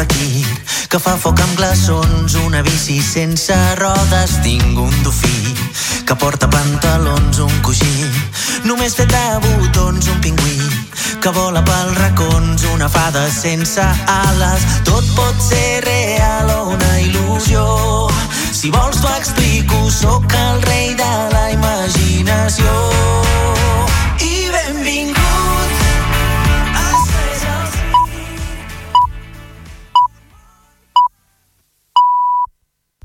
fakir que fa foc amb glaçons, una bici sense rodes, tinc un dofí que porta pantalons, un coixí, només fet de botons, un pingüí que vola pel racons, una fada sense ales, tot pot ser real o una il·lusió. Si vols t'ho explico, sóc el rei de la imaginació.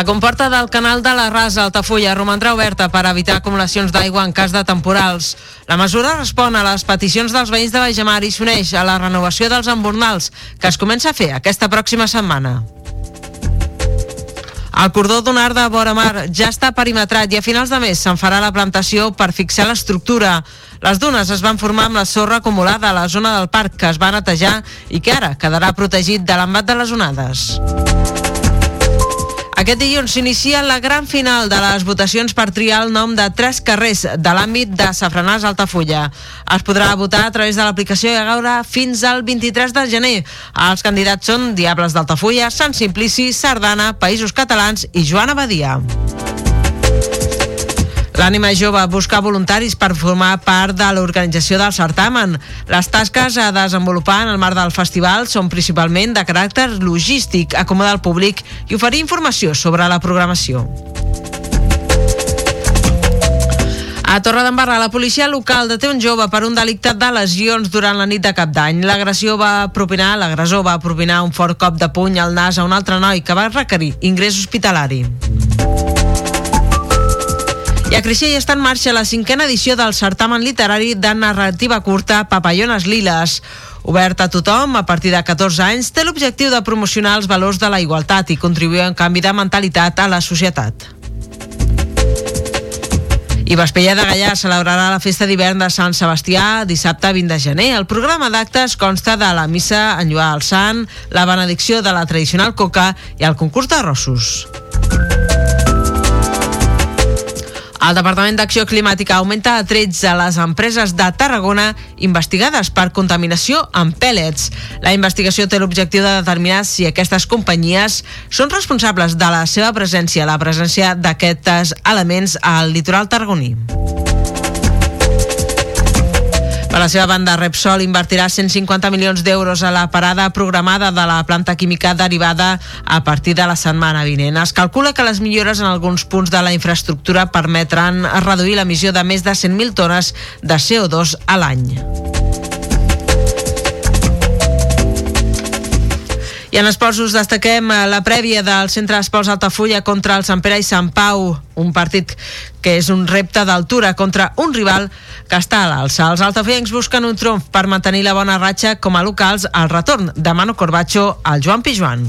La comporta del canal de la Rasa Altafulla romandrà oberta per evitar acumulacions d'aigua en cas de temporals. La mesura respon a les peticions dels veïns de Baixamar i s'uneix a la renovació dels embornals, que es comença a fer aquesta pròxima setmana. El cordó dunar de vora mar ja està perimetrat i a finals de mes se'n farà la plantació per fixar l'estructura. Les dunes es van formar amb la sorra acumulada a la zona del parc que es va netejar i que ara quedarà protegit de l'embat de les onades. Aquest dilluns s'inicia la gran final de les votacions per triar el nom de tres carrers de l'àmbit de Safranàs Altafulla. Es podrà votar a través de l'aplicació i gaure fins al 23 de gener. Els candidats són Diables d'Altafulla, Sant Simplici, Sardana, Països Catalans i Joana Badia. L'ànima jove busca voluntaris per formar part de l'organització del certamen. Les tasques a desenvolupar en el marc del festival són principalment de caràcter logístic, acomodar el públic i oferir informació sobre la programació. A Torredembarra, la policia local deté un jove per un delicte de lesions durant la nit de cap d'any. L'agressió va propinar, l'agressor va propinar un fort cop de puny al nas a un altre noi que va requerir ingrés hospitalari. I a Creixell està en marxa la cinquena edició del certamen literari de narrativa curta Papallones Liles. Obert a tothom a partir de 14 anys, té l'objectiu de promocionar els valors de la igualtat i contribuir un canvi de mentalitat a la societat. I Vespella de Gallà celebrarà la festa d'hivern de Sant Sebastià dissabte 20 de gener. El programa d'actes consta de la missa en lluar al sant, la benedicció de la tradicional coca i el concurs d'arrossos. El Departament d'Acció Climàtica augmenta a 13 les empreses de Tarragona investigades per contaminació amb pèl·lets. La investigació té l'objectiu de determinar si aquestes companyies són responsables de la seva presència, la presència d'aquests elements al litoral tarragoní. Per la seva banda, Repsol invertirà 150 milions d'euros a la parada programada de la planta química derivada a partir de la setmana vinent. Es calcula que les millores en alguns punts de la infraestructura permetran reduir l'emissió de més de 100.000 tones de CO2 a l'any. I en esports us destaquem eh, la prèvia del Centre d'Esports Altafulla contra el Sant Pere i Sant Pau, un partit que és un repte d'altura contra un rival que està a l'alça. Els altafullencs busquen un triomf per mantenir la bona ratxa com a locals al retorn de Manu Corbacho al Joan Pijuan.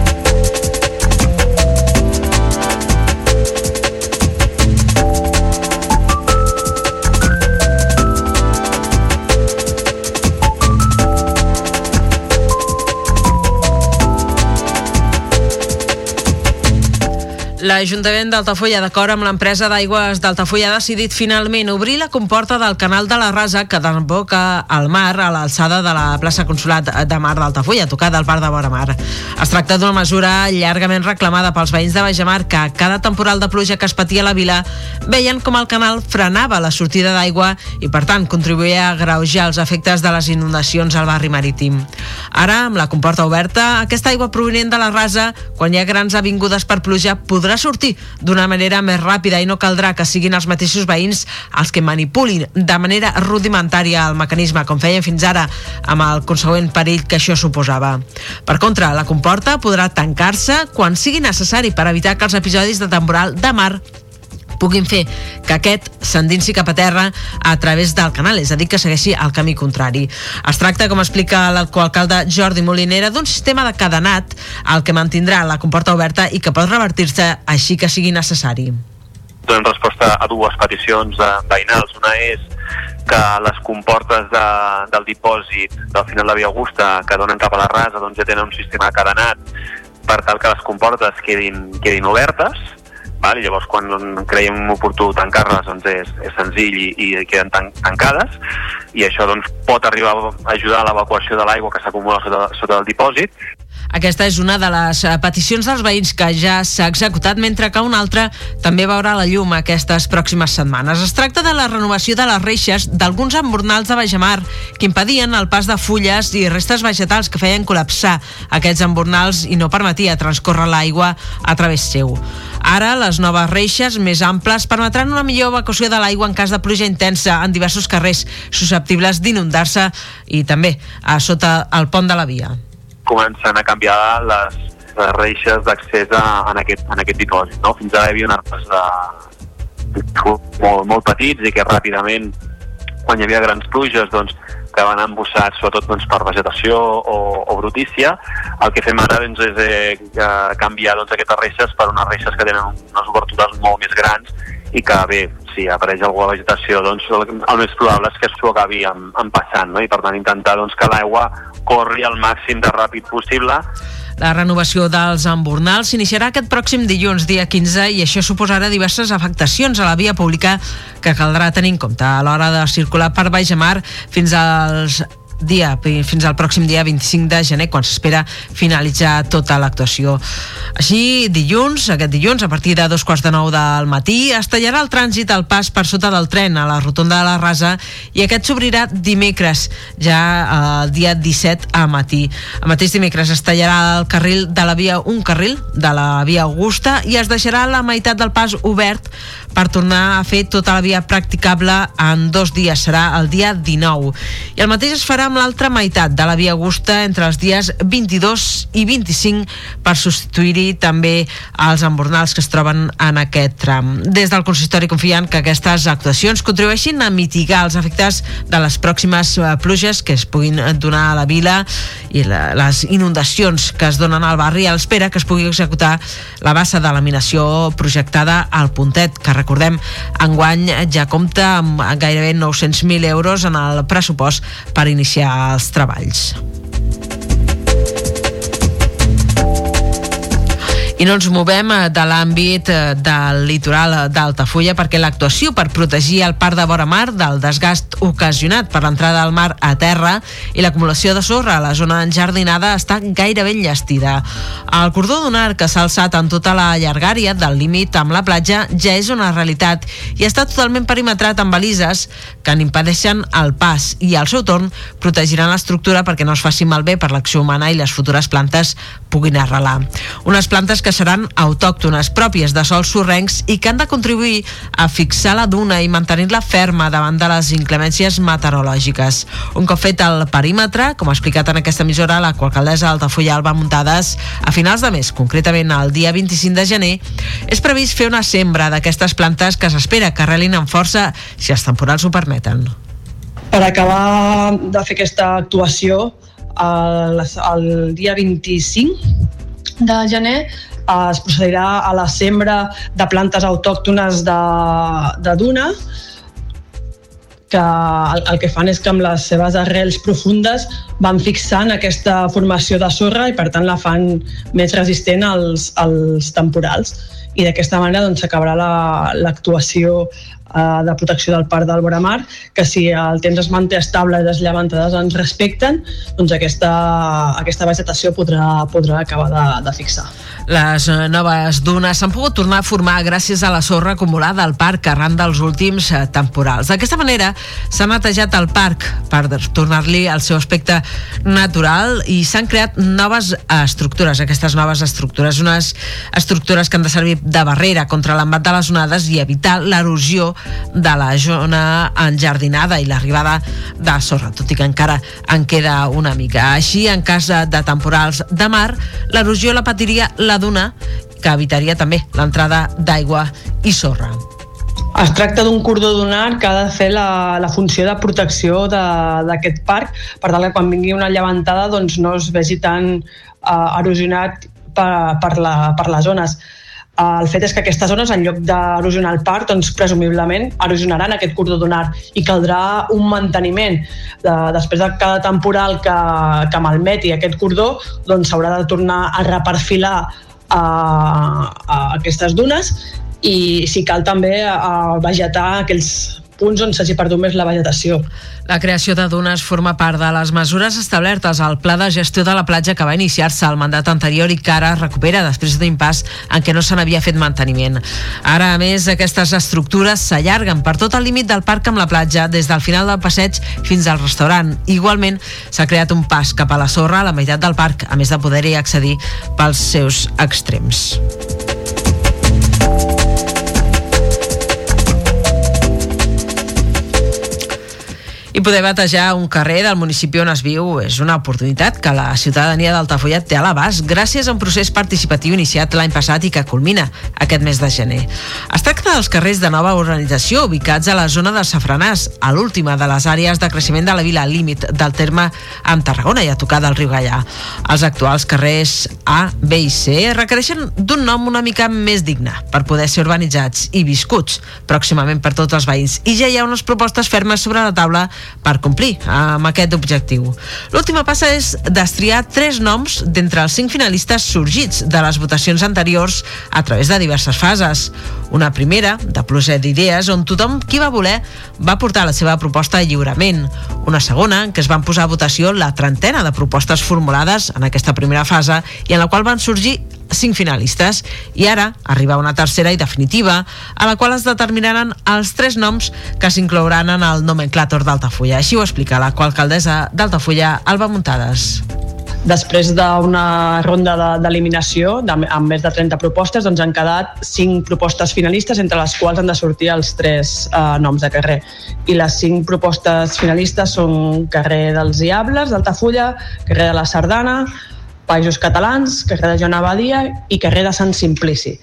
L'Ajuntament d'Altafulla, d'acord amb l'empresa d'aigües d'Altafulla, ha decidit finalment obrir la comporta del canal de la Rasa que desemboca al mar a l'alçada de la plaça Consulat de Mar d'Altafulla, tocada al parc de Vora Mar. Es tracta d'una mesura llargament reclamada pels veïns de Bajamar que cada temporal de pluja que es patia a la vila veien com el canal frenava la sortida d'aigua i, per tant, contribuïa a greujar els efectes de les inundacions al barri marítim. Ara, amb la comporta oberta, aquesta aigua provinent de la Rasa, quan hi ha grans avingudes per pluja, podrà podrà sortir d'una manera més ràpida i no caldrà que siguin els mateixos veïns els que manipulin de manera rudimentària el mecanisme, com feien fins ara, amb el consegüent perill que això suposava. Per contra, la comporta podrà tancar-se quan sigui necessari per evitar que els episodis de temporal de mar puguin fer que aquest s'endinsi cap a terra a través del canal, és a dir, que segueixi el camí contrari. Es tracta, com explica l'alcalde Jordi Molinera, d'un sistema de cadenat al que mantindrà la comporta oberta i que pot revertir-se així que sigui necessari. Donem resposta a dues peticions de veïnals. Una és que les comportes de, del dipòsit del final de Via Augusta que donen cap a la rasa doncs ja tenen un sistema cadenat per tal que les comportes quedin, quedin obertes Val? Llavors, quan creiem oportú tancar-les, doncs és, és senzill i, i queden tan, tancades, i això doncs, pot arribar a ajudar a l'evacuació de l'aigua que s'acumula sota, sota el dipòsit, aquesta és una de les eh, peticions dels veïns que ja s'ha executat, mentre que una altra també veurà la llum aquestes pròximes setmanes. Es tracta de la renovació de les reixes d'alguns embornals de Bajamar que impedien el pas de fulles i restes vegetals que feien col·lapsar aquests embornals i no permetia transcórrer l'aigua a través seu. Ara, les noves reixes més amples permetran una millor evacuació de l'aigua en cas de pluja intensa en diversos carrers susceptibles d'inundar-se i també a sota el pont de la via comencen a canviar les, les reixes d'accés en, aquest, en aquest dipòsit. No? Fins ara hi havia arbres de, molt, molt petits i que ràpidament, quan hi havia grans pluges, doncs, que van embossats sobretot doncs, per vegetació o, o brutícia. El que fem ara doncs, és eh, canviar doncs, aquestes reixes per unes reixes que tenen unes obertures molt més grans i que bé, si apareix alguna vegetació, doncs el, el més probable és que s'ho acabi empassant, no? i per tant intentar doncs, que l'aigua corri el màxim de ràpid possible. La renovació dels embornals. S'iniciarà aquest pròxim dilluns, dia 15, i això suposarà diverses afectacions a la via pública que caldrà tenir en compte a l'hora de circular per Baix Mar fins als dia, fins al pròxim dia 25 de gener, quan s'espera finalitzar tota l'actuació. Així, dilluns, aquest dilluns, a partir de dos quarts de nou del matí, es tallarà el trànsit al pas per sota del tren a la rotonda de la Rasa i aquest s'obrirà dimecres, ja el dia 17 a matí. El mateix dimecres es tallarà el carril de la via, un carril de la via Augusta i es deixarà la meitat del pas obert per tornar a fer tota la via practicable en dos dies, serà el dia 19. I el mateix es farà amb l'altra meitat de la Via Augusta entre els dies 22 i 25 per substituir-hi també els embornals que es troben en aquest tram. Des del consistori confien que aquestes actuacions contribueixin a mitigar els efectes de les pròximes eh, pluges que es puguin donar a la vila i les inundacions que es donen al barri a l'espera que es pugui executar la bassa de laminació projectada al Puntet, que recordem enguany ja compta amb gairebé 900.000 euros en el pressupost per iniciar els treballs. I no ens movem eh, de l'àmbit eh, del litoral d'Altafulla perquè l'actuació per protegir el parc de vora mar del desgast ocasionat per l'entrada del mar a terra i l'acumulació de sorra a la zona enjardinada està gairebé enllestida. El cordó d'un que s'ha alçat en tota la llargària del límit amb la platja ja és una realitat i està totalment perimetrat amb balises que n'impedeixen el pas i al seu torn protegiran l'estructura perquè no es faci malbé per l'acció humana i les futures plantes puguin arrelar. Unes plantes que que seran autòctones, pròpies de sols sorrencs i que han de contribuir a fixar la duna i mantenir-la ferma davant de les inclemències meteorològiques. Un cop fet el perímetre, com ha explicat en aquesta emissora la alcaldessa d'Altafulla Alba Muntades, a finals de mes, concretament el dia 25 de gener, és previst fer una sembra d'aquestes plantes que s'espera que arrelin amb força si els temporals ho permeten. Per acabar de fer aquesta actuació, el, el dia 25 de gener es procedirà a la sembra de plantes autòctones de, de duna que el, el que fan és que amb les seves arrels profundes van fixant aquesta formació de sorra i per tant la fan més resistent als, als temporals. i d'aquesta manera doncs, s'acabarà doncs, l'actuació la, de protecció del parc del Boramar, que si el temps es manté estable i les llevantades ens respecten, doncs aquesta, aquesta vegetació podrà, podrà acabar de, de fixar. Les eh, noves dunes s'han pogut tornar a formar gràcies a la sorra acumulada al parc arran dels últims eh, temporals. D'aquesta manera s'ha netejat el parc per tornar-li el seu aspecte natural i s'han creat noves estructures. Aquestes noves estructures, unes estructures que han de servir de barrera contra l'embat de les onades i evitar l'erosió de la zona enjardinada i l'arribada de sorra, tot i que encara en queda una mica. Així, en cas de temporals de mar, l'erosió la patiria la duna que evitaria també l'entrada d'aigua i sorra. Es tracta d'un cordó dunar que ha de fer la, la funció de protecció d'aquest parc per tal que quan vingui una llevantada doncs no es vegi tan uh, erosionat per, per, la, per les zones. El fet és que aquestes zones, en lloc d'erosionar el parc, doncs, presumiblement erosionaran aquest cordó dunar i caldrà un manteniment. De, després de cada temporal que, que malmeti aquest cordó, doncs s'haurà de tornar a reperfilar a, a aquestes dunes i si cal també a vegetar aquells punts on s'hagi perdut més la vegetació. La creació de dunes forma part de les mesures establertes al Pla de Gestió de la Platja que va iniciar-se al mandat anterior i que ara es recupera després d'un impàs en què no se n'havia fet manteniment. Ara, a més, aquestes estructures s'allarguen per tot el límit del parc amb la platja, des del final del passeig fins al restaurant. Igualment, s'ha creat un pas cap a la sorra a la meitat del parc, a més de poder-hi accedir pels seus extrems. I poder batejar un carrer del municipi on es viu és una oportunitat que la ciutadania d'Altafulla té a l'abast gràcies a un procés participatiu iniciat l'any passat i que culmina aquest mes de gener. Es tracta dels carrers de nova organització ubicats a la zona de Safranàs, a l'última de les àrees de creixement de la vila límit del terme amb Tarragona i a tocar del riu Gallà. Els actuals carrers A, B i C requereixen d'un nom una mica més digne per poder ser urbanitzats i viscuts pròximament per tots els veïns. I ja hi ha unes propostes fermes sobre la taula per complir amb aquest objectiu. L'última passa és destriar tres noms d'entre els cinc finalistes sorgits de les votacions anteriors a través de diverses fases. Una primera, de pluja d'idees, on tothom qui va voler va portar la seva proposta de lliurament. Una segona, en què es van posar a votació la trentena de propostes formulades en aquesta primera fase i en la qual van sorgir cinc finalistes i ara arriba una tercera i definitiva a la qual es determinaran els tres noms que s'inclouran en el nomenclàtor d'Altafulla. Així ho explica la alcaldessa d'Altafulla, Alba Muntades. Després d'una ronda d'eliminació de, amb més de 30 propostes, doncs han quedat 5 propostes finalistes, entre les quals han de sortir els tres eh, noms de carrer. I les 5 propostes finalistes són carrer dels Diables, d'Altafulla, carrer de la Sardana, Països Catalans, carrer de Joan Abadia i carrer de Sant Simplici.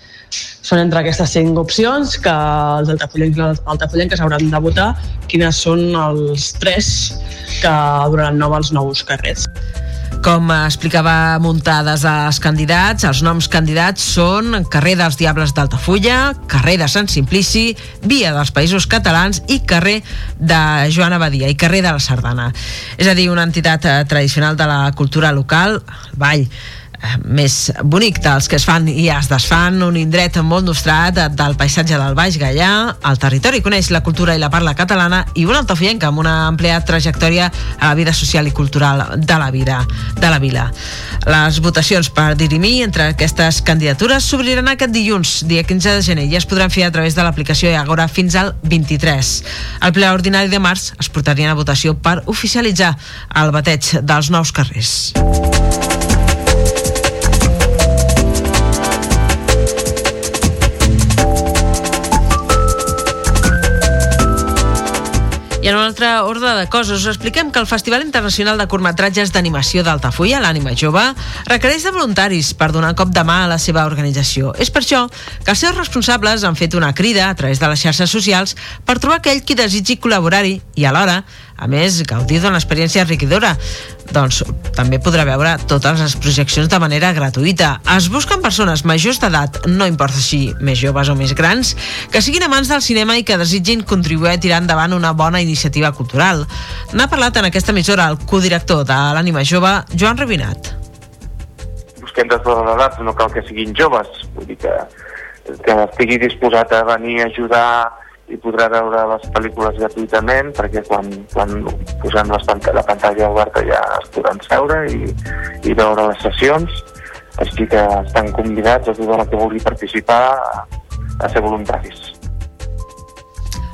Són entre aquestes cinc opcions que els altafollencs hauran de votar quines són els tres que donaran nou als nous carrers. Com explicava muntades als candidats, els noms candidats són carrer dels Diables d'Altafulla, carrer de Sant Simplici, via dels Països Catalans i carrer de Joana Badia i carrer de la Sardana. És a dir, una entitat eh, tradicional de la cultura local, el Vall, Eh, més bonic dels que es fan i es desfan, un indret molt nostrat del paisatge del Baix Gallà, el territori coneix la cultura i la parla catalana i un altafoyenca amb una àmplia trajectòria a la vida social i cultural de la vida de la vila. Les votacions per dirimir entre aquestes candidatures s'obriran aquest dilluns, dia 15 de gener, i es podran fer a través de l'aplicació Agora fins al 23. Al ple ordinari de març es portarien a votació per oficialitzar el bateig dels nous carrers. En un altre ordre de coses, us expliquem que el Festival Internacional de Curtmetratges d'Animació d'Altafulla, l'Ànima Jove, requereix de voluntaris per donar cop de mà a la seva organització. És per això que els seus responsables han fet una crida a través de les xarxes socials per trobar aquell qui desitgi col·laborar-hi i alhora a més, gaudir d'una experiència enriquidora. Doncs també podrà veure totes les projeccions de manera gratuïta. Es busquen persones majors d'edat, no importa si més joves o més grans, que siguin amants del cinema i que desitgin contribuir a tirar endavant una bona iniciativa cultural. N'ha parlat en aquesta emissora el codirector de l'Ànima Jove, Joan Rabinat. Busquem de totes les edats, no cal que siguin joves. Vull dir que que estigui disposat a venir a ajudar i podrà veure les pel·lícules gratuïtament perquè quan, quan posem les pant la pantalla oberta ja es podran seure i, i veure les sessions així que estan convidats a tothom que vulgui participar a ser voluntaris.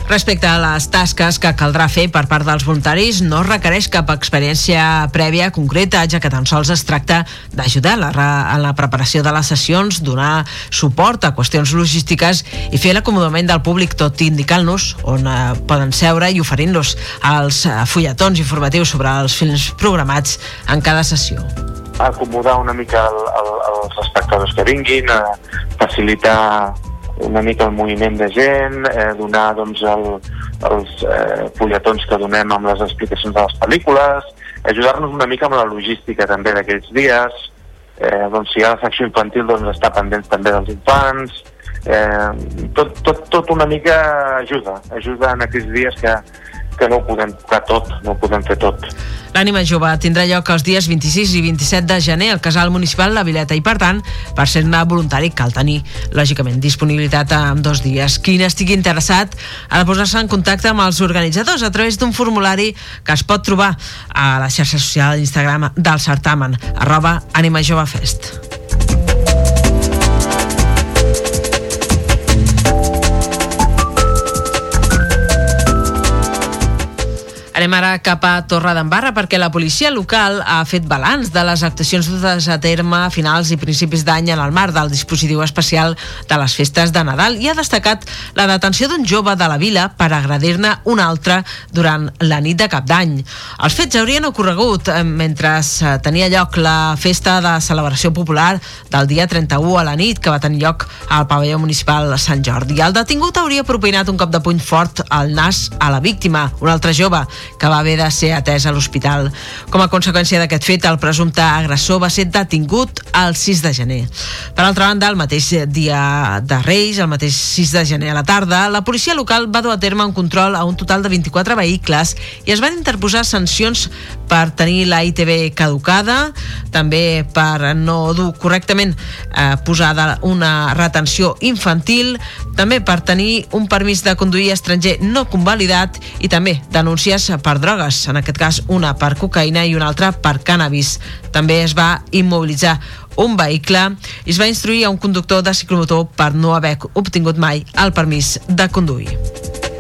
Respecte a les tasques que caldrà fer per part dels voluntaris, no requereix cap experiència prèvia concreta, ja que tan sols es tracta d'ajudar en la preparació de les sessions, donar suport a qüestions logístiques i fer l'acomodament del públic, tot indicant-nos on eh, poden seure i oferint-los els eh, fulletons informatius sobre els films programats en cada sessió. Acomodar una mica el, el, els espectadors que vinguin, eh, facilitar una mica el moviment de gent, eh, donar doncs, el, els eh, fulletons que donem amb les explicacions de les pel·lícules, ajudar-nos una mica amb la logística també d'aquells dies, eh, doncs, si hi ha la secció infantil doncs, està pendent també dels infants, eh, tot, tot, tot una mica ajuda, ajuda en aquells dies que, que no ho podem tocar tot, no ho podem fer tot. L'ànima jove tindrà lloc els dies 26 i 27 de gener al casal municipal La Vileta i, per tant, per ser-ne voluntari cal tenir, lògicament, disponibilitat en dos dies. Qui n'estigui interessat ha de posar-se en contacte amb els organitzadors a través d'un formulari que es pot trobar a la xarxa social Instagram del certamen, arroba Ànima Jove Fest. Anem ara cap a Torre d'Embarra perquè la policia local ha fet balanç de les actuacions dutes a terme a finals i principis d'any en el marc del dispositiu especial de les festes de Nadal i ha destacat la detenció d'un jove de la vila per agredir-ne un altre durant la nit de cap d'any. Els fets haurien ocorregut eh, mentre eh, tenia lloc la festa de celebració popular del dia 31 a la nit que va tenir lloc al pavelló municipal Sant Jordi. El detingut hauria propinat un cop de puny fort al nas a la víctima, un altre jove, que va haver de ser atès a l'hospital. Com a conseqüència d'aquest fet, el presumpte agressor va ser detingut el 6 de gener. Per altra banda, el mateix dia de Reis, el mateix 6 de gener a la tarda, la policia local va dur a terme un control a un total de 24 vehicles i es van interposar sancions per tenir la ITV caducada, també per no dur correctament eh, posada una retenció infantil, també per tenir un permís de conduir estranger no convalidat i també denúncies per drogues, en aquest cas una per cocaïna i una altra per cannabis. També es va immobilitzar un vehicle i es va instruir a un conductor de ciclomotor per no haver obtingut mai el permís de conduir.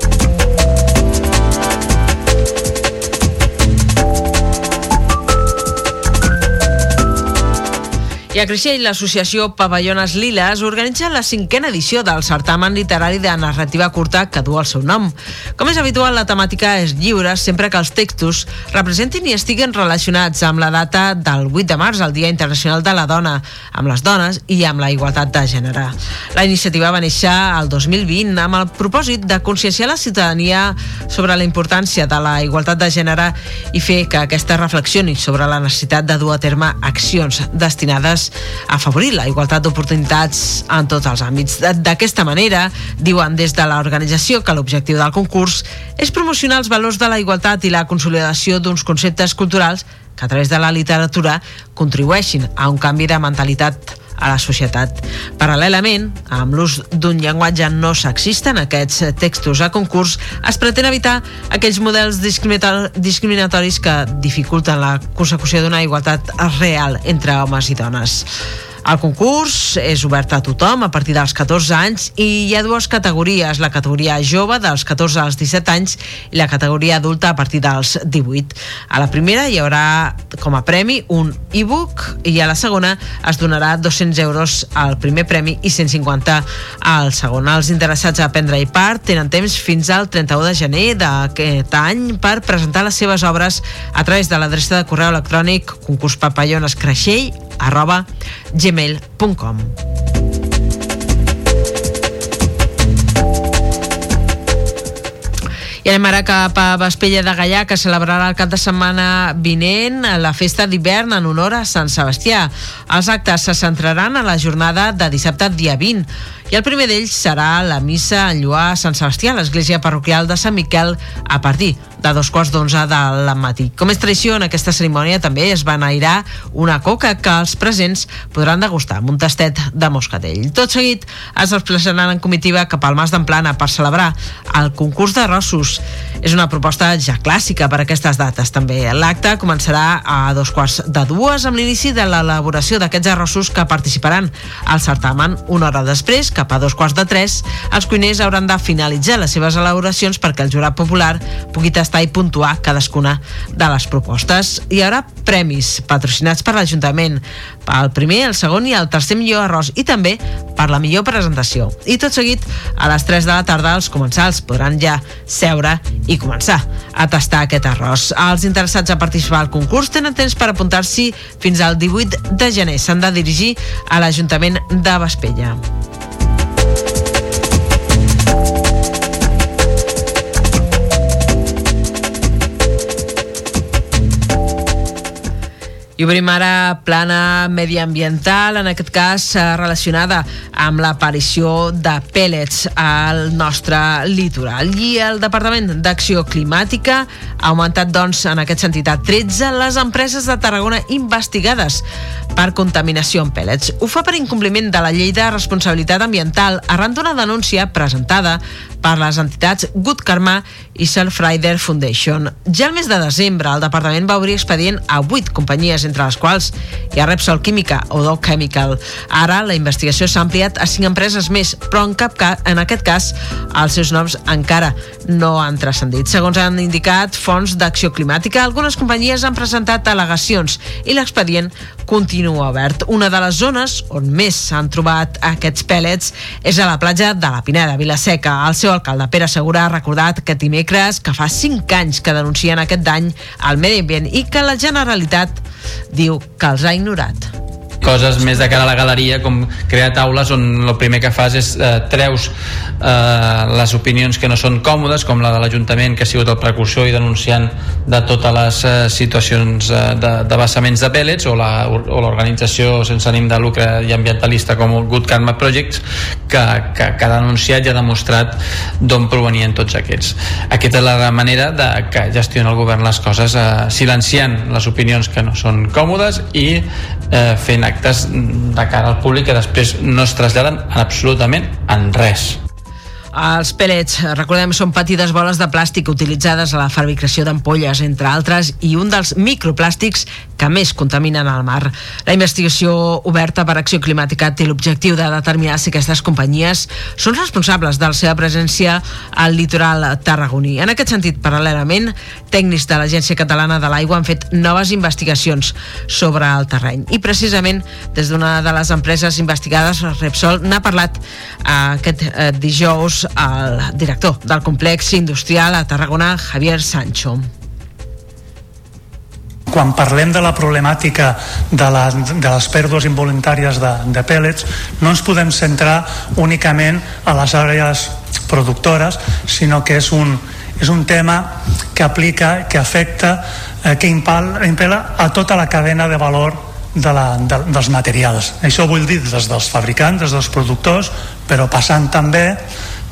I a Creixell, l'associació Pavelllones Liles organitza la cinquena edició del certamen literari de narrativa curta que du el seu nom. Com és habitual, la temàtica és lliure sempre que els textos representin i estiguen relacionats amb la data del 8 de març, el Dia Internacional de la Dona, amb les dones i amb la igualtat de gènere. La iniciativa va néixer el 2020 amb el propòsit de conscienciar la ciutadania sobre la importància de la igualtat de gènere i fer que aquesta reflexioni sobre la necessitat de dur a terme accions destinades a afavorir la igualtat d'oportunitats en tots els àmbits. D'aquesta manera, diuen des de l'organització que l'objectiu del concurs és promocionar els valors de la igualtat i la consolidació d'uns conceptes culturals que a través de la literatura contribueixin a un canvi de mentalitat a la societat. Paral·lelament, amb l'ús d'un llenguatge no sexista en aquests textos a concurs, es pretén evitar aquells models discriminatoris que dificulten la consecució d'una igualtat real entre homes i dones. El concurs és obert a tothom a partir dels 14 anys i hi ha dues categories, la categoria jove dels 14 als 17 anys i la categoria adulta a partir dels 18. A la primera hi haurà com a premi un e-book i a la segona es donarà 200 euros al primer premi i 150 al segon. Els interessats a prendre-hi part tenen temps fins al 31 de gener d'aquest any per presentar les seves obres a través de l'adreça de correu electrònic concurspapallonescreixell arroba gmail.com I anem ara cap a Vespella de Gallà, que celebrarà el cap de setmana vinent la festa d'hivern en honor a Sant Sebastià. Els actes se centraran a la jornada de dissabte dia 20 i el primer d'ells serà la missa en lluar a Sant Sebastià a l'església parroquial de Sant Miquel a partir de dos quarts d'onze del matí. Com és tradició, en aquesta cerimònia també es va enairar una coca que els presents podran degustar amb un tastet de moscatell. Tot seguit es desplaçaran en comitiva cap al Mas d'Amplana per celebrar el concurs de rossos. És una proposta ja clàssica per aquestes dates també. L'acte començarà a dos quarts de dues amb l'inici de l'elaboració d'aquests arrossos que participaran al certamen. Una hora després, cap a dos quarts de tres, els cuiners hauran de finalitzar les seves elaboracions perquè el jurat popular pugui tastar i puntuar cadascuna de les propostes. Hi haurà premis patrocinats per l'Ajuntament pel primer, el segon i el tercer millor arròs i també per la millor presentació. I tot seguit, a les 3 de la tarda, els comensals podran ja seure i començar a tastar aquest arròs. Els interessats a participar al concurs tenen temps per apuntar-s'hi fins al 18 de gener. S'han de dirigir a l'Ajuntament de Vespella. I obrim ara plana mediambiental, en aquest cas eh, relacionada amb l'aparició de pèl·lets al nostre litoral. I el Departament d'Acció Climàtica ha augmentat, doncs, en aquest sentit, a 13 les empreses de Tarragona investigades per contaminació amb pèl·lets. Ho fa per incompliment de la llei de responsabilitat ambiental arran d'una denúncia presentada per les entitats Good Karma i Self-Rider Foundation. Ja el mes de desembre, el departament va obrir expedient a 8 companyies, entre les quals hi ha Repsol Química o Dow Chemical. Ara la investigació s'ha ampliat a 5 empreses més, però en cap cas, en aquest cas els seus noms encara no han transcendit. Segons han indicat fons d'acció climàtica, algunes companyies han presentat al·legacions i l'expedient continua obert. Una de les zones on més s'han trobat aquests pèl·lets és a la platja de la Pineda, Vilaseca. El seu alcalde Pere Segura ha recordat que dimecres que fa 5 anys que denuncien aquest dany al medi ambient i que la Generalitat diu que els ha ignorat coses més de cara a la galeria com crear taules on el primer que fas és eh, treus eh, les opinions que no són còmodes com la de l'Ajuntament que ha sigut el precursor i denunciant de totes les eh, situacions eh, de, de vessaments de pèl·lets o l'organització sense ànim de lucre i ambientalista com el Good Karma Project que, que, que ha denunciat i ha demostrat d'on provenien tots aquests. Aquesta és la manera de que gestiona el govern les coses eh, silenciant les opinions que no són còmodes i eh, fent actes de cara al públic que després no es traslladen absolutament en res. Els pellets, recordem, són petites boles de plàstic utilitzades a la fabricació d'ampolles, entre altres, i un dels microplàstics que més contaminen el mar. La investigació oberta per Acció Climàtica té l'objectiu de determinar si aquestes companyies són responsables de la seva presència al litoral tarragoní. En aquest sentit, paral·lelament, tècnics de l'Agència Catalana de l'Aigua han fet noves investigacions sobre el terreny. I precisament des d'una de les empreses investigades, Repsol, n'ha parlat eh, aquest eh, dijous al director del complex industrial a Tarragona, Javier Sancho quan parlem de la problemàtica de, la, de les pèrdues involuntàries de, de pèl·lets no ens podem centrar únicament a les àrees productores sinó que és un, és un tema que aplica, que afecta eh, que impela a tota la cadena de valor de la, de, dels materials. Això vull dir des dels fabricants, des dels productors, però passant també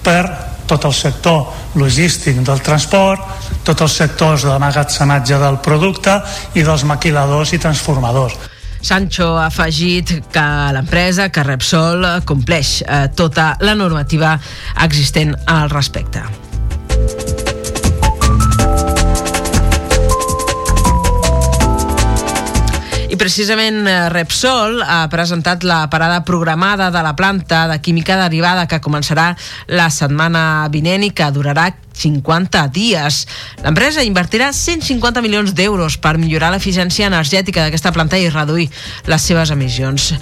per tot el sector logístic del transport, tots els sectors de magatzematge del producte i dels maquiladors i transformadors. Sancho ha afegit que l'empresa, que Repsol, compleix eh, tota la normativa existent al respecte. Precisament eh, Repsol ha presentat la parada programada de la planta de química derivada que començarà la setmana vinent i que durarà 50 dies. L'empresa invertirà 150 milions d'euros per millorar l'eficiència energètica d'aquesta planta i reduir les seves emissions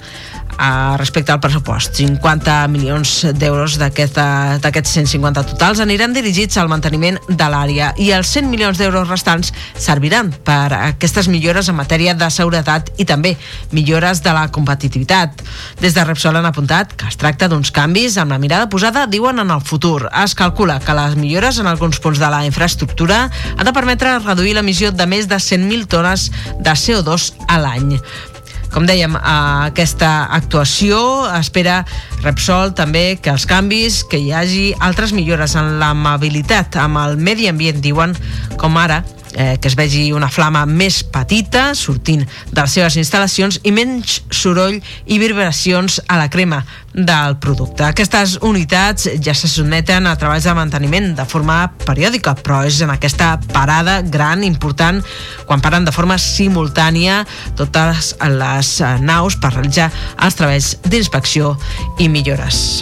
a, respecte al pressupost. 50 milions d'euros d'aquests 150 totals aniran dirigits al manteniment de l'àrea i els 100 milions d'euros restants serviran per aquestes millores en matèria de seguretat i també millores de la competitivitat. Des de Repsol han apuntat que es tracta d'uns canvis amb la mirada posada, diuen, en el futur. Es calcula que les millores en alguns punts de la infraestructura han de permetre reduir l'emissió de més de 100.000 tones de CO2 a l'any. Com dèiem, aquesta actuació espera Repsol també que els canvis, que hi hagi altres millores en l'amabilitat amb el medi ambient, diuen, com ara eh, que es vegi una flama més petita sortint de les seves instal·lacions i menys soroll i vibracions a la crema del producte. Aquestes unitats ja se sotmeten a treballs de manteniment de forma periòdica, però és en aquesta parada gran, important, quan paren de forma simultània totes les eh, naus per realitzar els treballs d'inspecció i millores.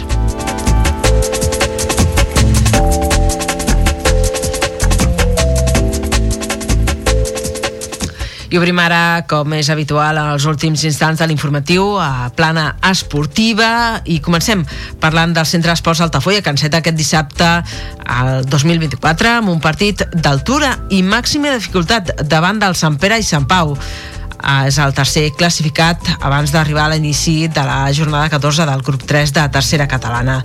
I obrim ara, com és habitual, els últims instants de l'informatiu a plana esportiva i comencem parlant del Centre Esports Altafolla, que enceta aquest dissabte al 2024 amb un partit d'altura i màxima dificultat davant del Sant Pere i Sant Pau és el tercer classificat abans d'arribar a l'inici de la jornada 14 del grup 3 de tercera catalana.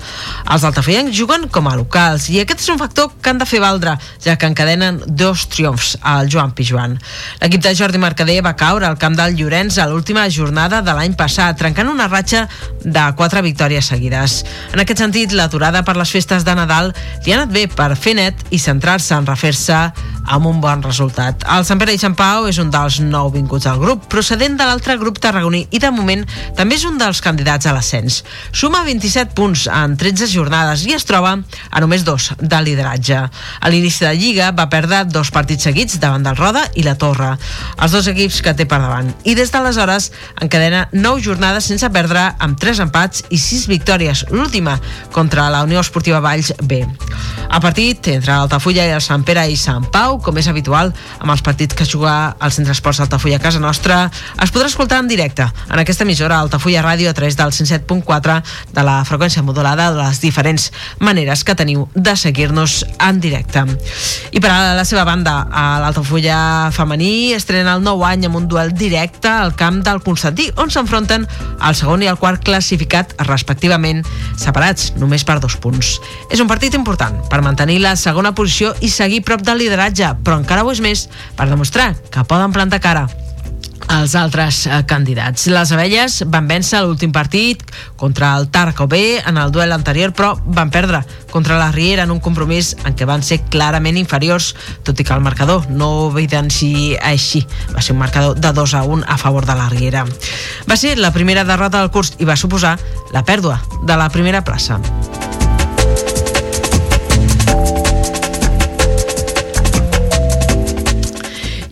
Els altafollencs juguen com a locals i aquest és un factor que han de fer valdre, ja que encadenen dos triomfs al Joan Pijuan. L'equip de Jordi Mercader va caure al camp del Llorenç a l'última jornada de l'any passat, trencant una ratxa de quatre victòries seguides. En aquest sentit, l'aturada per les festes de Nadal li ha anat bé per fer net i centrar-se en refer-se amb un bon resultat. El Sant Pere i Sant Pau és un dels nou vinguts al grup, procedent de l'altre grup tarragoní i de moment també és un dels candidats a l'ascens. Suma 27 punts en 13 jornades i es troba a només dos de lideratge. A l'inici de Lliga va perdre dos partits seguits davant del Roda i la Torre, els dos equips que té per davant. I des d'aleshores encadena 9 jornades sense perdre amb 3 empats i 6 victòries, l'última contra la Unió Esportiva Valls B. A partit entre Altafulla i el Sant Pere i Sant Pau com és habitual amb els partits que juga al Centre Esports Altafulla a casa nostra, es podrà escoltar en directe en aquesta emissora Altafulla Ràdio a través del 107.4 de la freqüència modulada de les diferents maneres que teniu de seguir-nos en directe. I per a la seva banda, a l'Altafulla femení estrena el nou any amb un duel directe al camp del Constantí, on s'enfronten el segon i el quart classificat respectivament, separats només per dos punts. És un partit important per mantenir la segona posició i seguir prop del lideratge, però encara ho és més per demostrar que poden plantar cara els altres eh, candidats. Les abelles van vèncer l'últim partit contra el Tarco B en el duel anterior, però van perdre contra la Riera en un compromís en què van ser clarament inferiors, tot i que el marcador no ho evidenci així. Va ser un marcador de 2 a 1 a favor de la Riera. Va ser la primera derrota del curs i va suposar la pèrdua de la primera plaça.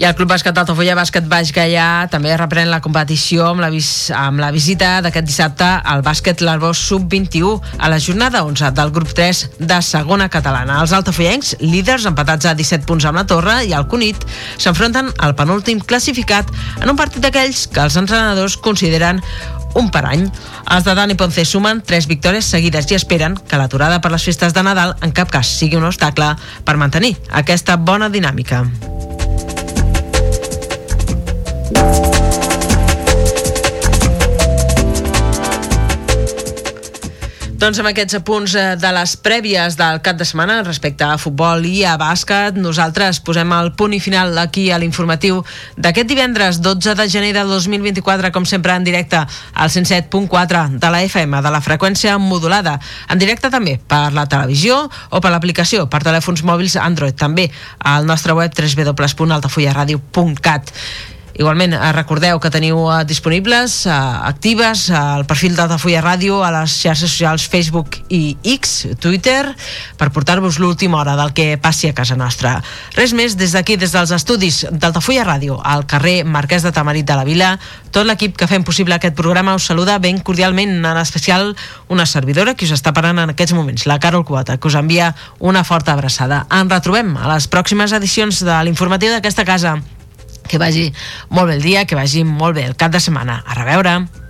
I el Club Bàsquet d'Altafulla Bàsquet Baix Gaià també reprèn la competició amb la, vis amb la visita d'aquest dissabte al bàsquet L'Arbós Sub-21 a la jornada 11 del grup 3 de segona catalana. Els altafollencs, líders empatats a 17 punts amb la Torre i el Cunit, s'enfronten al penúltim classificat en un partit d'aquells que els entrenadors consideren un per any. Els de Dani Ponce sumen tres victòries seguides i esperen que l'aturada per les festes de Nadal en cap cas sigui un obstacle per mantenir aquesta bona dinàmica. Doncs amb aquests apunts eh, de les prèvies del cap de setmana respecte a futbol i a bàsquet, nosaltres posem el punt i final aquí a l'informatiu d'aquest divendres 12 de gener de 2024, com sempre en directe al 107.4 de la FM, de la freqüència modulada, en directe també per la televisió o per l'aplicació per telèfons mòbils Android, també al nostre web www.altafullaradio.cat. Igualment, eh, recordeu que teniu eh, disponibles, eh, actives, el perfil d'Altafulla Ràdio a les xarxes socials Facebook i X, Twitter, per portar-vos l'última hora del que passi a casa nostra. Res més, des d'aquí, des dels estudis d'Altafulla Ràdio, al carrer Marquès de Tamarit de la Vila, tot l'equip que fem possible aquest programa us saluda ben cordialment, en especial una servidora que us està parant en aquests moments, la Carol Quota, que us envia una forta abraçada. Ens retrobem a les pròximes edicions de l'informatiu d'aquesta casa que vagi molt bé el dia, que vagi molt bé el cap de setmana. A reveure!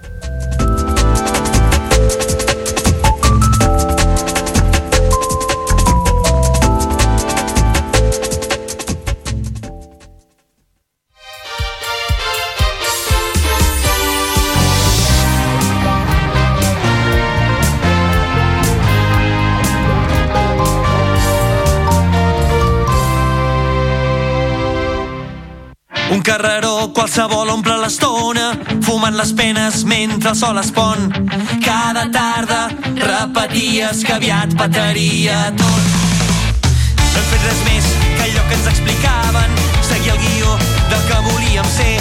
Carreró qualsevol omple l'estona, fumant les penes mentre el sol es pon. Cada tarda repeties que aviat petaria tot. No hem fet res més que allò que ens explicaven, seguir el guió del que volíem ser.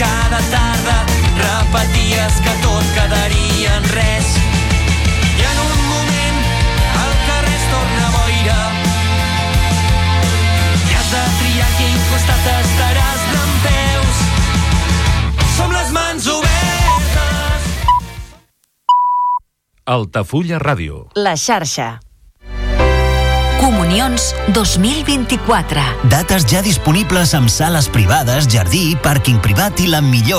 Cada tarda repeties que tot quedaria en res. I un moment de Altafulla Ràdio. La xarxa. Comunions 2024. Dates ja disponibles amb sales privades, jardí, pàrquing privat i la millor